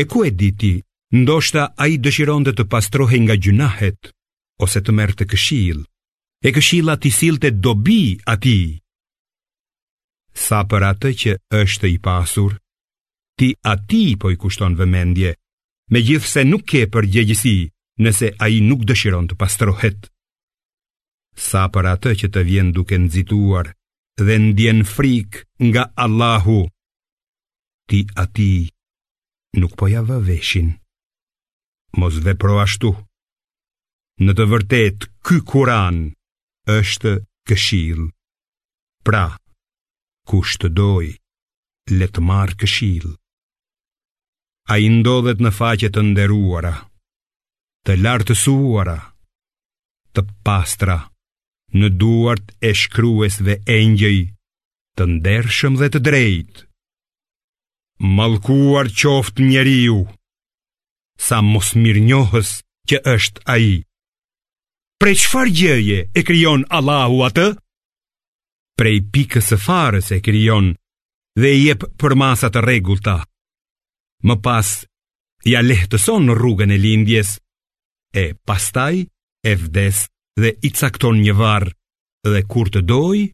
E ku e di ti, ndoshta ai dëshironte të pastrohej nga gjynahet ose të merrte këshillë. E këshilla t'i sillte dobi atij. Sa për atë që është i pasur, ti atij po i kushton vëmendje, megjithëse nuk ke përgjegjësi nëse ai nuk dëshiron të pastrohet. Sa për atë që të vjen duke nxituar dhe ndien frikë nga Allahu, ti atij nuk po ia vë veshin. Mos vepro ashtu. Në të vërtetë, ky Kuran është këshillë. Pra, kush të dojë, le të marrë këshillë. Ai ndodhet në faqe të nderuara, të lartësuara, të pastra në duart e shkruesve engjëj të ndershëm dhe të drejtë. Mallkuar qoftë njeriu, sa mosmirënjohës që është ai. Prej çfarë gjëje e krijon Allahu atë? Prej pikës së farës e krijon dhe i jep përmasa të rregullta. Më pas, ia lehtëson rrugën e lindjes e pastaj e vdes dhe i cakton një varr dhe kur të dojë,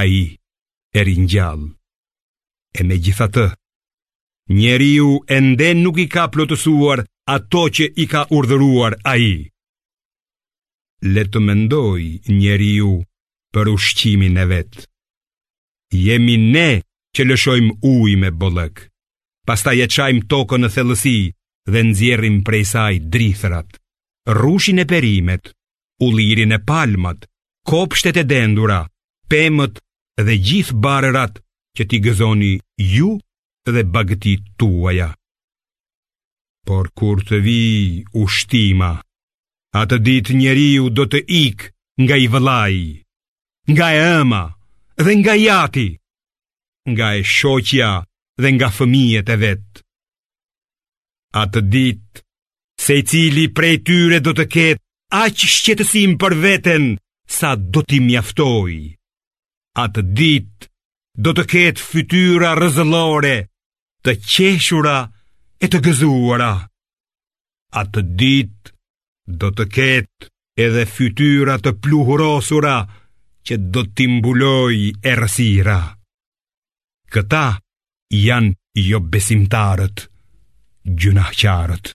ai e ringjall. E megjithatë, njeriu ende nuk i ka plotësuar ato që i ka urdhëruar ai. Le të mendojë njeriu për ushqimin e vet. Jemi ne që lëshojmë ujë me bollëk, Pastaj e çajmë tokën në thellësi dhe nxjerrim prej saj drithërat, rrushin e perimet, ullirin e palmat, kopshtet e dendura, pemët dhe gjithë barërat që t'i gëzoni ju dhe bagëtitë tuaja. Por kur të vijë ushtima, atë ditë njeriu do të ikë nga i vëllai, nga e ëma dhe nga i ati, nga e shoqja dhe nga fëmijët e vet. Atë ditë, secili prej tyre do të ketë aq shqetësim për veten sa do t'i mjaftojë. Atë ditë, do të ketë fytyra rrëzëllore të qeshura e të gëzuara. Atë ditë do të ketë edhe fytyra të pluhurosura që do t'i mbulojë errësira. Këta janë jobesimtarët, gjynahqarët.